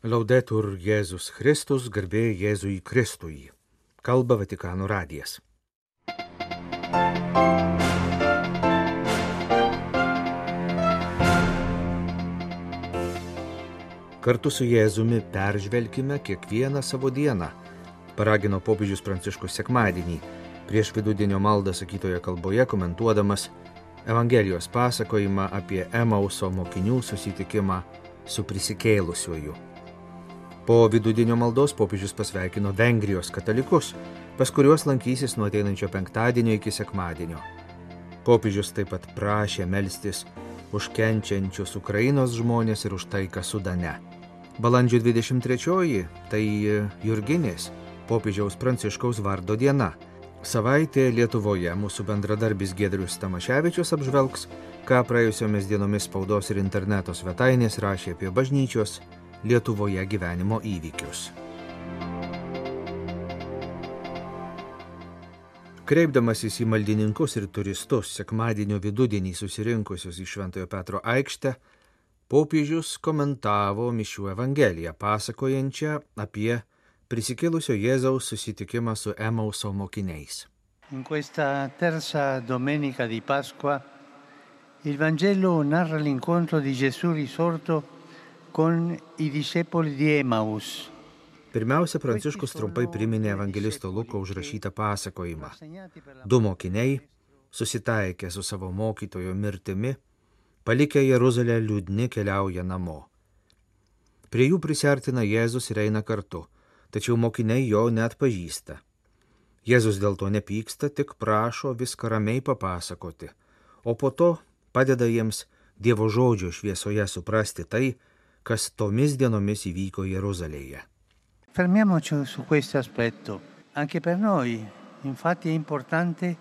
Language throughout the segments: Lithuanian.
Laudetur Jėzus Kristus, garbė Jėzui Kristui. Kalba Vatikano radijas. Kartu su Jėzumi peržvelkime kiekvieną savo dieną, paragino popiežius Pranciškus sekmadienį, prieš vidudienio maldą sakytoje kalboje komentuodamas Evangelijos pasakojimą apie Emauso mokinių susitikimą su prisikėlusiuoju. Po vidudinio maldos popiežius pasveikino Vengrijos katalikus, pas kuriuos lankysis nuo ateinančio penktadienio iki sekmadienio. Popiežius taip pat prašė melstis už kenčiančius Ukrainos žmonės ir už taiką Sudane. Balandžio 23-oji tai Jurginės, popiežiaus Pranciškaus vardo diena. Savaitė Lietuvoje mūsų bendradarbis Gedrius Tamaševičius apžvelgs, ką praėjusiomis dienomis spaudos ir interneto svetainės rašė apie bažnyčios Lietuvoje gyvenimo įvykius. Kreipdamasis į maldininkus ir turistus sekmadienio vidudienį susirinkusius į Šventojo Petro aikštę, popiežius komentavo Mišių Evangeliją, pasakojančią apie prisikėlusio Jėzaus susitikimą su Emauso mokiniais. In questa terza domenica di Pasqua il Vangelo narra l'incontro di Gesù risorto Pirmiausia, Pranciškus trumpai priminė evangelisto Luko užrašytą pasakojimą. Du mokiniai, susitaikę su savo mokytojo mirtimi, palikę Jeruzalę liūdni keliauja namo. Prie jų prisertina Jėzus ir eina kartu, tačiau mokiniai jo net pažįsta. Jėzus dėl to nepyksta, tik prašo viską ramiai papasakoti, o po to padeda jiems Dievo žodžio šviesoje suprasti tai, kas tomis dienomis įvyko Jeruzalėje. Fermiamoci su questo aspetto. Anche per noi, infatti, è importante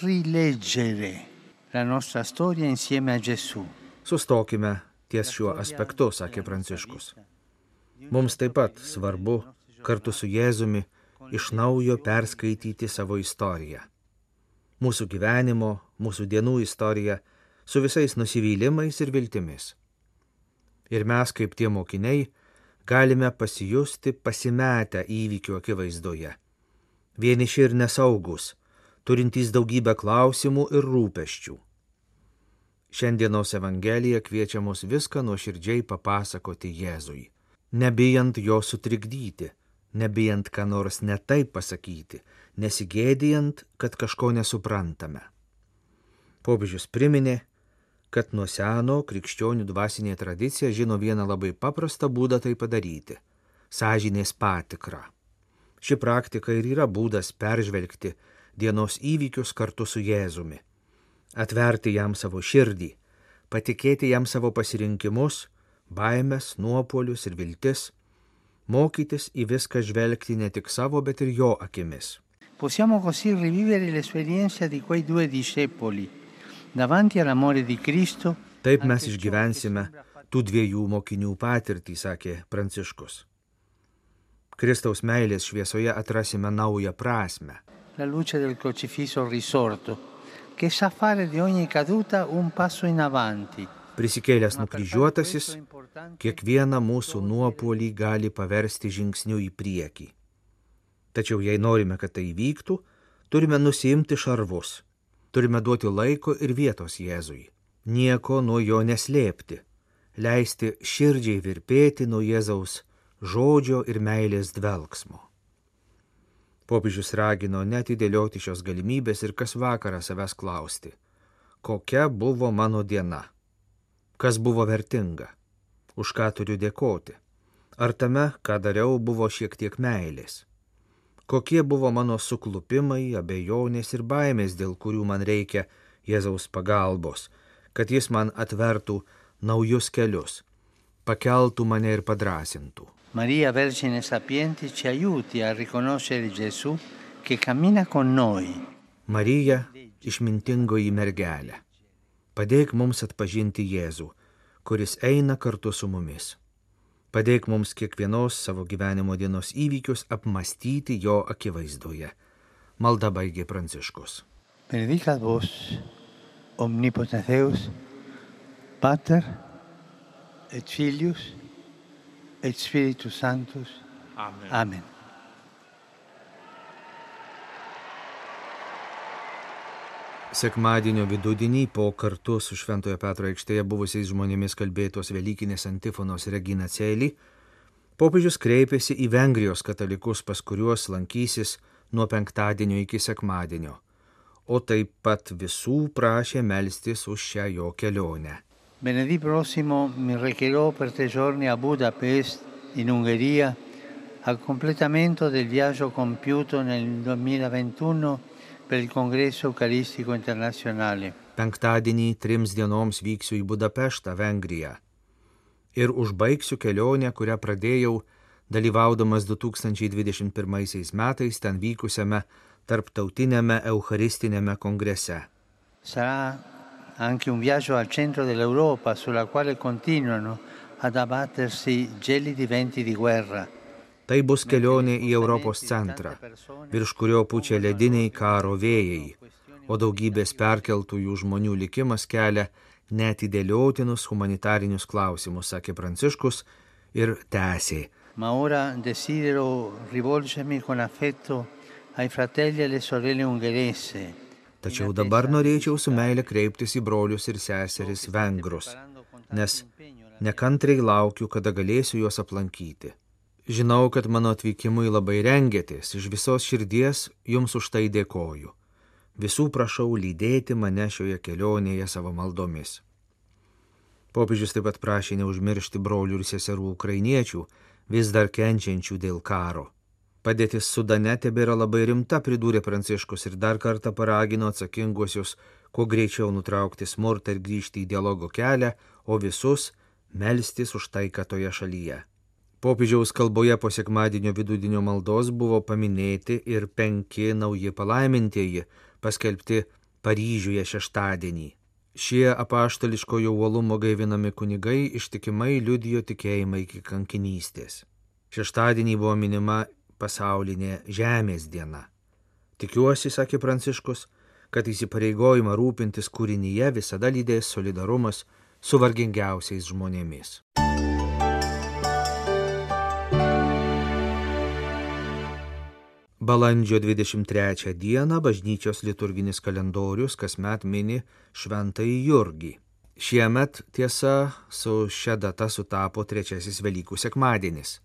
rileggere la nostra storia insieme a Gesù. Sustokime ties šiuo aspektu, sakė Pranciškus. Mums taip pat svarbu kartu su Jėzumi iš naujo perskaityti savo istoriją. Mūsų gyvenimo, mūsų dienų istoriją su visais nusivylimais ir viltimis. Ir mes, kaip tie mokiniai, galime pasijusti pasimetę įvykių akivaizdoje. Vieniši ir nesaugus, turintys daugybę klausimų ir rūpeščių. Šiandienos Evangelija kviečia mus viską nuoširdžiai papasakoti Jėzui, nebijant jo sutrikdyti, nebijant ką nors netaip pasakyti, nesigėdijant, kad kažko nesuprantame. Popiežius priminė, kad nuo seno krikščionių dvasinė tradicija žino vieną labai paprastą būdą tai padaryti - sąžinės patikrą. Ši praktika ir yra būdas peržvelgti dienos įvykius kartu su Jėzumi, atverti jam savo širdį, patikėti jam savo pasirinkimus, baimės, nuopolius ir viltis, mokytis į viską žvelgti ne tik savo, bet ir jo akimis. Possiamo così rivivere l'esperienza di quei due discepoli Taip mes išgyvensime tų dviejų mokinių patirtį, sakė Pranciškus. Kristaus meilės šviesoje atrasime naują prasme. La luce del crocifisso risorto, che sa fare di ogni caduta un passo in avanti. Prisikėlęs nukryžiuotasis, kiekvieną mūsų nuopolį gali paversti žingsniu į priekį. Tačiau jei norime, kad tai vyktų, turime nusimti šarvus Turime duoti laiko ir vietos Jėzui, nieko nuo jo neslėpti, leisti širdžiai virpėti nuo Jėzaus žodžio ir meilės dvelgsmo. Popiežius ragino netidėlioti šios galimybės ir kas vakarą savęs klausti, kokia buvo mano diena, kas buvo vertinga, už ką turiu dėkoti, ar tame, ką dariau, buvo šiek tiek meilės kokie buvo mano suklupimai, abejonės ir baimės, dėl kurių man reikia Jėzaus pagalbos, kad jis man atvertų naujus kelius, pakeltų mane ir padrasintų. Marija Vergine Sapienti ci aiuti a riconoscere Gesù che cammina con noi. Marija, išmintingoji mergelė, padėk mums atpažinti Jėzų, kuris eina kartu su mumis. Padėk mums kiekvienos savo gyvenimo dienos įvykius apmastyti jo akivaizdoje. Malda baigė Pranciškus. Benedicat vos, omnipotens Deus, Pater et Filius et Spiritus Sanctus. Amen. Amen. Sekmadienio vidudienį po kartu su Šventojo Petro aikštėje buvusiais žmonėmis kalbėtos Velykinės antifonos Regina Celi, popiežius kreipėsi į Vengrijos katalikus, pas kuriuos lankysis nuo penktadienio iki sekmadienio, o taip pat visų prašė melstis už šią jo kelionę. Venerdì prossimo mi recherò per tre giorni a Budapest, in Ungheria, al completamento del viaggio compiuto nel 2021 per il Congresso Eucaristico Internazionale. Penktadienį trims dienoms vyksiu į Budapeštą, Vengriją. Ir užbaigsiu kelionę, kurią pradėjau dalyvaudamas 2021 metais ten vykusiame tarptautinėme Eucharistinėme kongrese. Sarà anche un viaggio al centro dell'Europa sulla quale continuano ad abbattersi gelidi venti di guerra. Tai bus kelionė į Europos centrą, virš kurio pučia lediniai karo vėjai, o daugybės perkeltųjų žmonių likimas kelia netidėliotinus humanitarinius klausimus, sakė Pranciškus ir tęsė. Ma ora desidero rivolgermi con affetto ai fratelli e alle sorelle ungherese. Tačiau dabar norėčiau su meile kreiptis į brolius ir seseris vengrus, nes nekantriai laukiu, kada galėsiu juos aplankyti. Žinau, kad mano atvykimui labai rengėtės, iš visos širdies jums už tai dėkoju. Visų prašau lydėti mane šioje kelionėje savo maldomis. Popiežius taip pat prašė neužmiršti brolių ir seserų ukrainiečių, vis dar kenčiančių dėl karo. Padėtis Sudane tebėra labai rimta, pridūrė Pranciškus ir dar kartą paragino atsakinguosius kuo greičiau nutraukti smurtą ir grįžti į dialogo kelią, o visus melstis už taiką toje šalyje. Popiežiaus kalboje po sekmadienio vidudienio maldos buvo paminėti ir penki nauji palaimintieji, paskelbti Paryžiuje šeštadienį. Šie apaštališkojo uolumo gaivinami kunigai ištikimai liudijo tikėjimą iki kankinystės. Šeštadienį buvo minima pasaulinė Žemės diena. Tikiuosi, sakė Pranciškus, kad įsipareigojimą rūpintis kūrinyje visada lydės solidarumas su vargingiausiais žmonėmis. Balandžio 23 dieną bažnyčios liturginis kalendorius kasmet mini Šventąjį Jurgį. Šiemet tiesa su šia data sutapo trečiasis Velykų sekmadienis.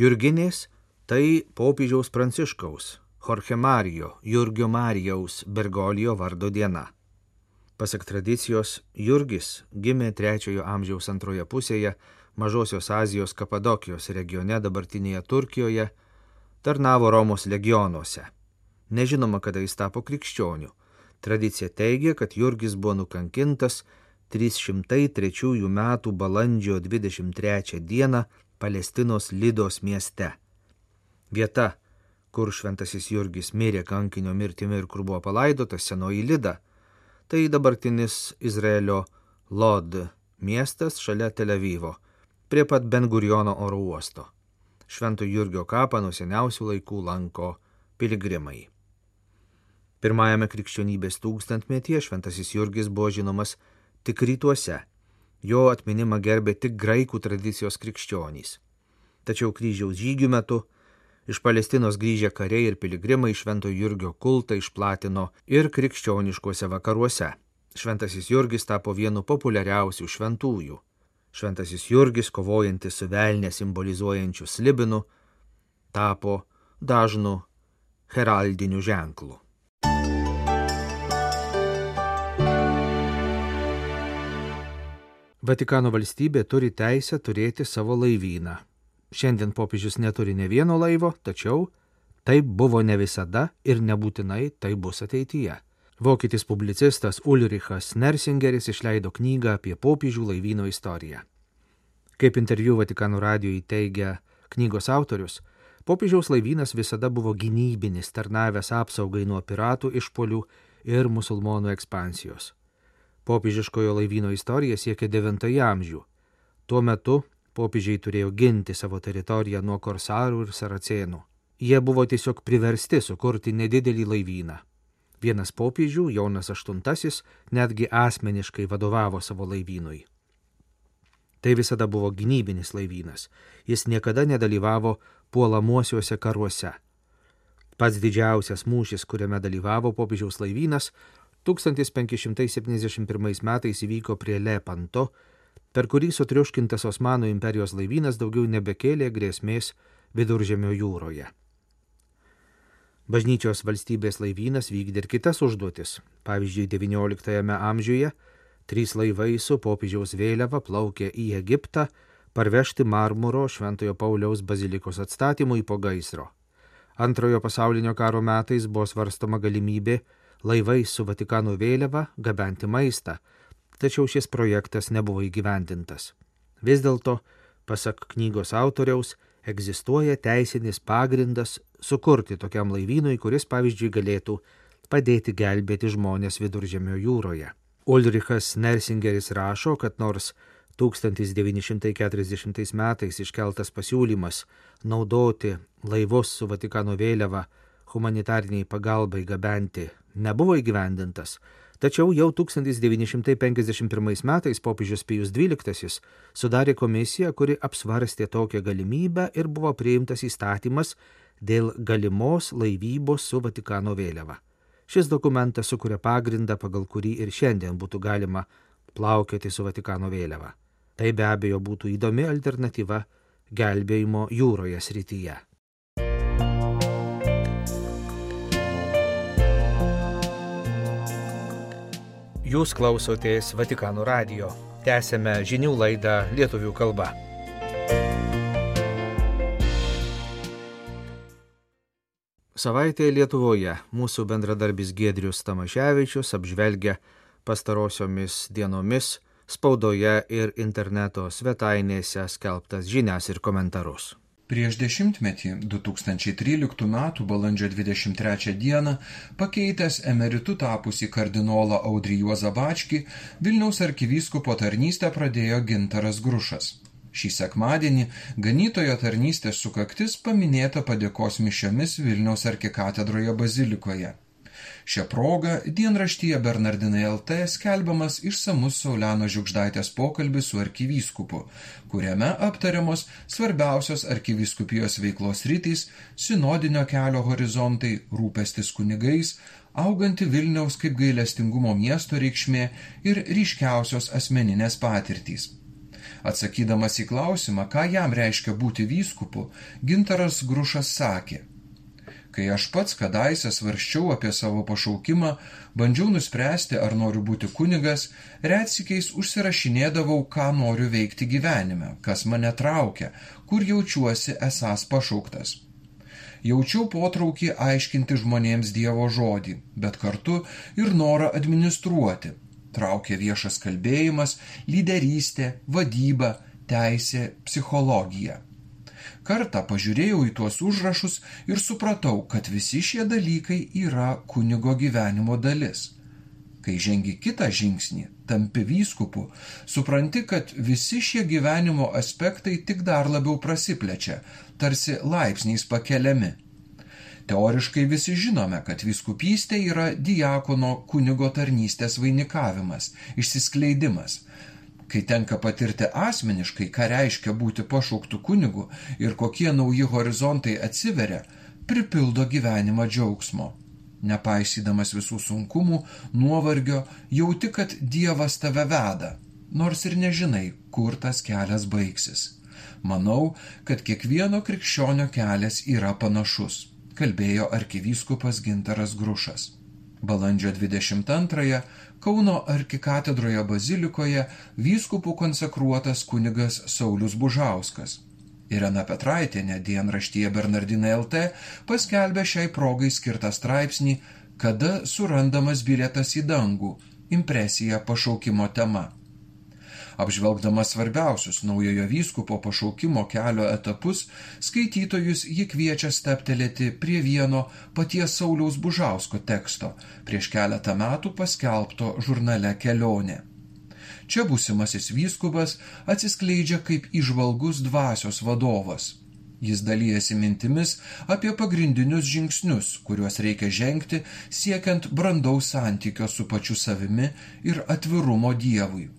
Jurginės tai popiežiaus Pranciškaus, Jorge Marijo, Jurgio Marijaus Bergolijo vardo diena. Pasak tradicijos, Jurgis gimė trečiojo amžiaus antroje pusėje Mažosios Azijos Kapadokijos regione dabartinėje Turkijoje tarnavo Romos legionuose. Nežinoma, kada jis tapo krikščioniu. Tradicija teigia, kad Jurgis buvo nukankintas 303 metų balandžio 23 dieną Palestinos Lidos mieste. Vieta, kur šventasis Jurgis mirė kankinio mirtimi ir kur buvo palaidotas senoji Lida, tai dabartinis Izraelio Lod miestas šalia Tel Avivo, prie pat Benguriono oro uosto. Švento Jurgio kapą nuo seniausių laikų lanko piligrimai. Pirmajame krikščionybės tūkstantmetyje šventasis Jurgis buvo žinomas tik rytuose, jo atminimą gerbė tik graikų tradicijos krikščionys. Tačiau kryžiaus žygių metu iš Palestinos grįžę kariai ir piligrimai Švento Jurgio kultą išplatino ir krikščioniškuose vakaruose. Šventasis Jurgis tapo vienu populiariausių šventųjų. Šventasis Jurgis, kovojantis su velnė simbolizuojančiu slibinu, tapo dažnu heraldiniu ženklu. Vatikano valstybė turi teisę turėti savo laivyną. Šiandien popiežius neturi ne vieno laivo, tačiau taip buvo ne visada ir nebūtinai tai bus ateityje. Vokietis publicistas Ulrichas Nersingeris išleido knygą apie popiežių laivyno istoriją. Kaip interviu Vatikano radijui teigia knygos autorius, popiežiaus laivynas visada buvo gynybinis, tarnavęs apsaugai nuo piratų išpolių ir musulmonų ekspansijos. Popiežiškojo laivyno istorija siekia IX amžių. Tuo metu popiežiai turėjo ginti savo teritoriją nuo korsarų ir saracėnų. Jie buvo tiesiog priversti sukurti nedidelį laivyną. Vienas popiežių, Jonas VIII, netgi asmeniškai vadovavo savo laivynui. Tai visada buvo gynybinis laivynas. Jis niekada nedalyvavo puolamuosiuose karuose. Pats didžiausias mūšis, kuriame dalyvavo popiežiaus laivynas, 1571 metais įvyko prie Lepanto, per kurį sutriuškintas Osmanų imperijos laivynas daugiau nebekėlė grėsmės viduržėmio jūroje. Bažnyčios valstybės laivynas vykdė ir kitas užduotis. Pavyzdžiui, XIX amžiuje trys laivai su popiežiaus vėliava plaukė į Egiptą parvežti marmuro Šventojo Pauliaus bazilikos atstatymui po gaisro. Antrojo pasaulinio karo metais buvo svarstoma galimybė laivais su Vatikano vėliava gabenti maistą, tačiau šis projektas nebuvo įgyvendintas. Vis dėlto, pasak knygos autoriaus, egzistuoja teisinis pagrindas sukurti tokiam laivynui, kuris, pavyzdžiui, galėtų padėti gelbėti žmonės viduržėmio jūroje. Ulrichas Nersingeris rašo, kad nors 1940 metais iškeltas pasiūlymas naudoti laivus su Vatikano vėliava humanitariniai pagalbai gabenti nebuvo įgyvendintas, tačiau jau 1951 metais popiežius Pijus XII sudarė komisiją, kuri apsvarstė tokią galimybę ir buvo priimtas įstatymas dėl galimos laivybos su Vatikano vėliava. Šis dokumentas sukuria pagrindą, pagal kurį ir šiandien būtų galima plaukioti su Vatikano vėliava. Tai be abejo būtų įdomi alternatyva gelbėjimo jūroje srityje. Jūs klausotės Vatikano radio. Tęsėme žinių laidą lietuvių kalba. Savaitė Lietuvoje mūsų bendradarbis Gedrius Tamaševičius apžvelgia pastarosiomis dienomis spaudoje ir interneto svetainėse skelbtas žinias ir komentarus. Prieš dešimtmetį, 2013 m. balandžio 23 d. pakeitęs emeritu tapusi kardinolą Audrį Juozą Bačkį, Vilniaus arkivyskupo tarnystę pradėjo Gintaras Grušas. Šį sekmadienį ganytojo tarnystės sukaktis paminėta padėkos mišiomis Vilniaus arkikatedroje bazilikoje. Šią progą dienraštyje Bernardinai LT skelbiamas išsamus Sauliano Žiukždaitės pokalbis su arkivyskupu, kuriame aptariamos svarbiausios arkivyskupijos veiklos rytys, sinodinio kelio horizontai, rūpestis kunigais, auganti Vilniaus kaip gailestingumo miesto reikšmė ir ryškiausios asmeninės patirtys. Atsakydamas į klausimą, ką jam reiškia būti vyskupu, Gintaras Grušas sakė – Kai aš pats kadaise svarščiau apie savo pašaukimą, bandžiau nuspręsti, ar noriu būti kunigas, retsikiais užsirašinėdavau, ką noriu veikti gyvenime, kas mane traukia, kur jaučiuosi esas pašauktas. Jaučiau potraukį aiškinti žmonėms Dievo žodį, bet kartu ir norą administruoti. Traukė viešas kalbėjimas, lyderystė, vadyba, teisė, psichologija. Kartą pažiūrėjau į tuos užrašus ir supratau, kad visi šie dalykai yra kunigo gyvenimo dalis. Kai žengi kitą žingsnį, tampi vyskupu, supranti, kad visi šie gyvenimo aspektai tik dar labiau prasiplečia, tarsi laipsniais pakeliami. Teoriškai visi žinome, kad viskupystė yra diakono kunigo tarnystės vainikavimas, išsiskleidimas, kai tenka patirti asmeniškai, ką reiškia būti pašauktų kunigu ir kokie nauji horizontai atsiveria, pripildo gyvenimą džiaugsmo. Nepaisydamas visų sunkumų, nuovargio, jauti, kad Dievas tave veda, nors ir nežinai, kur tas kelias baigsis. Manau, kad kiekvieno krikščionio kelias yra panašus, kalbėjo arkivyskupas Gintaras Grušas. Balandžio 22-ąją Kauno arkikatedroje bazilikoje vyskupų konsekruotas kunigas Saulis Bužauskas. Irena Petraitėne dienraštyje Bernardina LT paskelbė šiai progai skirtą straipsnį Kada surandamas bilietas į dangų - impresija pašaukimo tema. Apžvelgdamas svarbiausius naujojo vyskupo pašaukimo kelio etapus, skaitytojus ji kviečia steptelėti prie vieno paties Sauliaus Bužausko teksto, prieš keletą metų paskelbto žurnale Kelionė. Čia būsimasis vyskupas atsiskleidžia kaip išvalgus dvasios vadovas. Jis dalyjasi mintimis apie pagrindinius žingsnius, kuriuos reikia žengti siekiant brandaus santykio su pačiu savimi ir atvirumo Dievui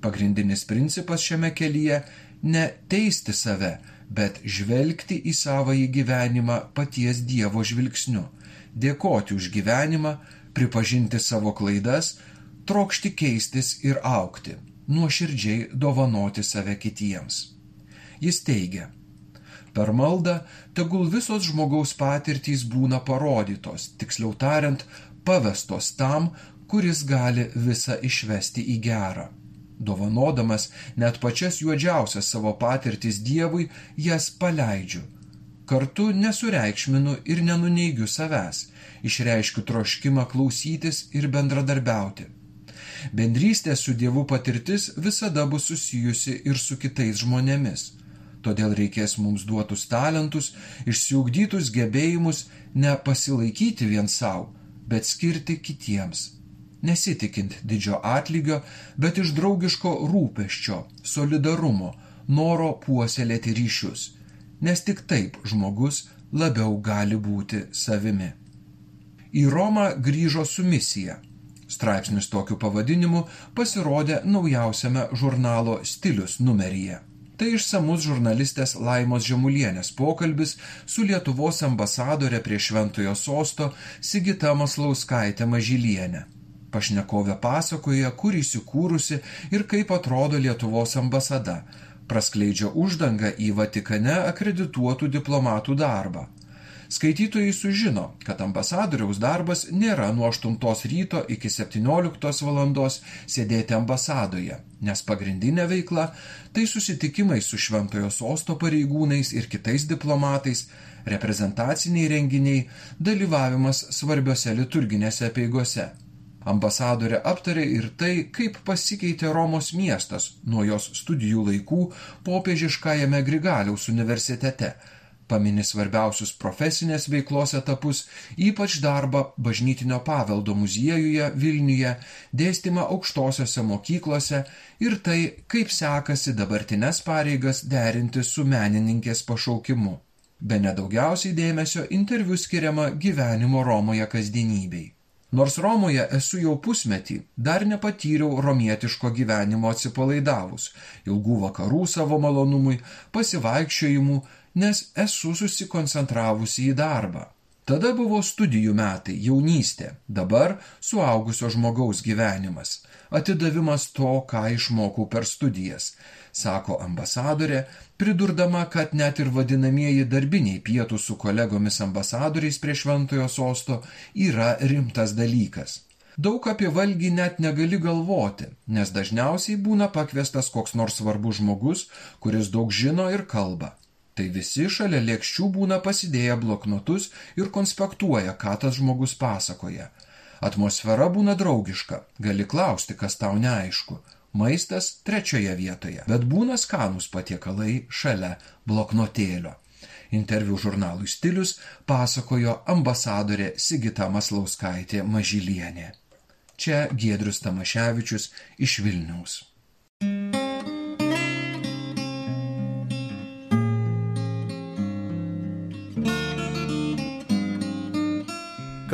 Pagrindinis principas šiame kelyje - ne teisti save, bet žvelgti į savąjį gyvenimą paties Dievo žvilgsniu, dėkoti už gyvenimą, pripažinti savo klaidas, trokšti keistis ir aukti, nuoširdžiai dovanoti save kitiems. Jis teigia, per maldą tegul visos žmogaus patirtys būna parodytos, tiksliau tariant, pavestos tam, kuris gali visą išvesti į gerą. Dovanodamas net pačias juodžiausias savo patirtis Dievui, jas paleidžiu. Kartu nesureikšminu ir nenuneigiu savęs, išreiškiu troškimą klausytis ir bendradarbiauti. Bendrystė su Dievu patirtis visada bus susijusi ir su kitais žmonėmis. Todėl reikės mums duotus talentus, išsiugdytus gebėjimus ne pasilaikyti vien savo, bet skirti kitiems nesitikint didžio atlygio, bet iš draugiško rūpeščio, solidarumo, noro puoselėti ryšius, nes tik taip žmogus labiau gali būti savimi. Į Romą grįžo su misija. Straipsnis tokiu pavadinimu pasirodė naujausiame žurnalo Stilius numeryje. Tai išsamus žurnalistės Laimos Žemulienės pokalbis su Lietuvos ambasadore prie Šventojo sosto Sigita Maslauskaitė Mažylienė. Pašnekovė pasakoja, kur įsikūrusi ir kaip atrodo Lietuvos ambasada, praskleidžia uždangą į Vatikane akredituotų diplomatų darbą. Skaitytojai sužino, kad ambasadoriaus darbas nėra nuo 8 ryto iki 17 val. sėdėti ambasadoje, nes pagrindinė veikla tai susitikimai su šventojo sosto pareigūnais ir kitais diplomatais, reprezentaciniai renginiai, dalyvavimas svarbiose liturginėse peigose. Ambasadorė aptarė ir tai, kaip pasikeitė Romos miestas nuo jos studijų laikų popiežiškajame Grigaliaus universitete. Pamini svarbiausius profesinės veiklos etapus, ypač darbą bažnytinio paveldo muziejuje Vilniuje, dėstymą aukštosiose mokyklose ir tai, kaip sekasi dabartinės pareigas derinti su menininkės pašaukimu. Be nedaugiausiai dėmesio interviu skiriama gyvenimo Romoje kasdienybei. Nors Romoje esu jau pusmetį, dar nepatyriau romietiško gyvenimo atsipalaidavus, ilgų vakarų savo malonumui, pasivaikščiojimų, nes esu susikoncentravusi į darbą. Tada buvo studijų metai, jaunystė, dabar suaugusio žmogaus gyvenimas, atidavimas to, ką išmokau per studijas, sako ambasadorė, pridurdama, kad net ir vadinamieji darbiniai pietų su kolegomis ambasadoriais prie šventojo sosto yra rimtas dalykas. Daug apie valgį net negali galvoti, nes dažniausiai būna pakviestas koks nors svarbus žmogus, kuris daug žino ir kalba. Tai visi šalia lėkščių būna pasidėję bloknotus ir konspektuoja, ką tas žmogus pasakoja. Atmosfera būna draugiška, gali klausti, kas tau neaišku, maistas trečioje vietoje, bet būna skanus patiekalai šalia bloknotėlio. Interviu žurnalui stilius pasakojo ambasadorė Sigita Maslauskaitė Mažylienė. Čia Giedrius Tamaševičius iš Vilniaus.